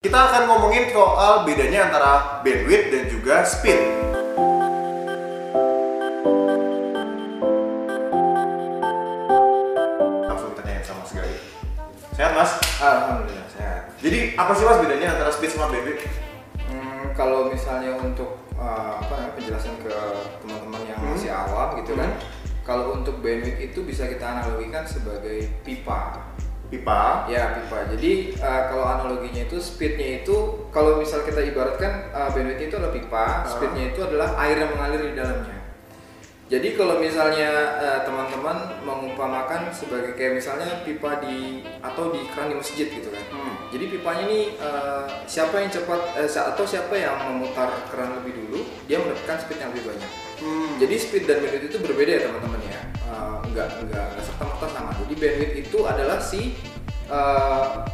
Kita akan ngomongin soal bedanya antara bandwidth dan juga speed. Langsung tanyain sama sekali. Sehat mas? Alhamdulillah sehat. Jadi apa sih mas bedanya antara speed sama bandwidth? Hmm, kalau misalnya untuk uh, apa namanya penjelasan ke teman-teman yang Hmm. masih awam gitu kan, Hmm. kalau untuk bandwidth itu bisa kita analogikan sebagai pipa. Pipa. Ya pipa. Jadi uh, kalau analoginya itu speednya itu kalau misal kita ibaratkan uh, bandwidth itu adalah pipa, Ah. speednya itu adalah air yang mengalir di dalamnya. Jadi kalau misalnya uh, teman-teman mengumpamakan sebagai kayak misalnya pipa di atau di keran di masjid gitu kan. Hmm. Jadi pipanya ini uh, siapa yang cepat eh, sa- atau siapa yang memutar keran lebih dulu, dia mendapatkan speed yang lebih banyak. Hmm. Jadi speed dan bandwidth itu berbeda ya teman-teman ya. Uh, enggak enggak enggak serta merta sama. Jadi bandwidth itu adalah si uh,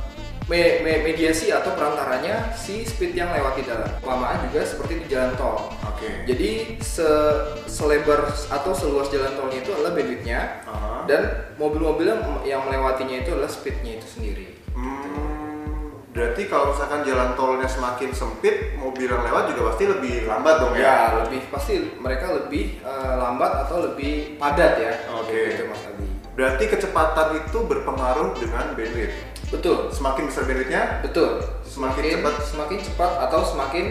me- me- mediasi atau perantaranya si speed yang lewat di dalam. Lamaan juga seperti di jalan tol. Oke. Jadi se- selebar atau seluas jalan tolnya itu adalah bandwidthnya Aha. dan mobil-mobil yang, melewatinya itu adalah speednya itu sendiri. Hmm, berarti kalau misalkan jalan tolnya semakin sempit, mobil yang lewat juga pasti lebih lambat dong ya? Ya, lebih pasti mereka lebih eh, lambat atau lebih padat ya. Oke. Gitu Mas Adi. Berarti kecepatan itu berpengaruh dengan bandwidth. Betul. Semakin besar bandwidthnya, Betul. Semakin Semakin cepat. semakin cepat atau semakin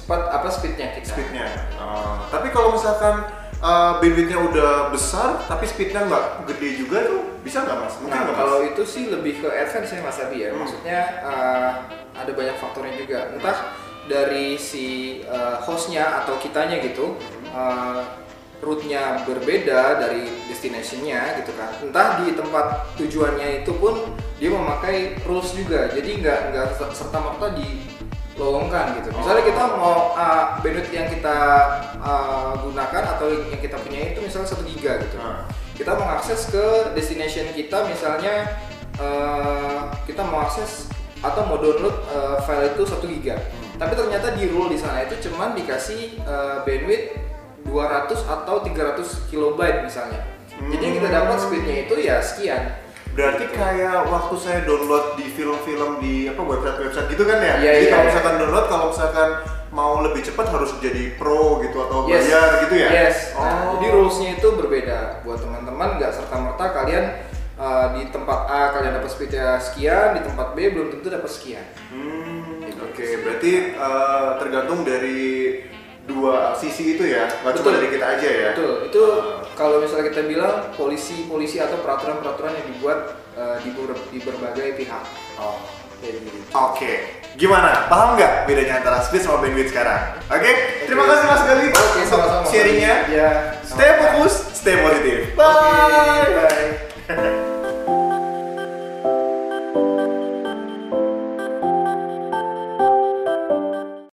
cepat apa speednya kita. speednya. Oh, tapi kalau misalkan uh, bandwidthnya udah besar, tapi speednya nggak gede juga tuh, bisa nggak mas? Mungkin Nah, kalau mas? itu sih lebih ke advance ya Mas Abi ya. Hmm. Maksudnya eh, ada banyak faktornya juga. Entah dari si eh, hostnya atau kitanya gitu, eh, route-nya berbeda dari destination-nya gitu kan. Entah di tempat tujuannya itu pun dia memakai rules juga. Jadi nggak nggak serta merta dilowongkan gitu. Misalnya kita mau eh, bandwidth yang kita eh, gunakan atau yang kita punya itu misalnya 1 giga gitu. Nah, kita mengakses ke destination kita misalnya eh, kita mau akses atau mau download eh, file itu 1 giga. Tapi ternyata di rule di sana itu cuman dikasih eh, bandwidth 200 atau 300 kilobyte misalnya. Jadi yang kita dapat speednya itu ya sekian berarti kayak waktu saya download di film-film di apa website-website gitu kan ya? Iya, Jadi iya, kalau iya. misalkan download, kalau misalkan mau lebih cepat harus jadi pro gitu atau Yes. bayar gitu ya? Yes. Oh. Nah, jadi rulesnya itu berbeda buat teman-teman nggak serta merta kalian eh, di tempat A kalian dapat speednya sekian, di tempat B belum tentu dapat sekian. Hmm, oke. Berarti uh, tergantung dari dua sisi itu ya, nggak cuma Betul. dari kita aja ya? Betul, itu kalau misalnya kita bilang polisi-polisi atau peraturan-peraturan yang dibuat eh, di, ber- di berbagai pihak. Oh. Gitu. Oke, gimana? Paham nggak bedanya antara speed sama bandwidth sekarang? Oke, terima kasih Mas Gali Oke, untuk sama-sama.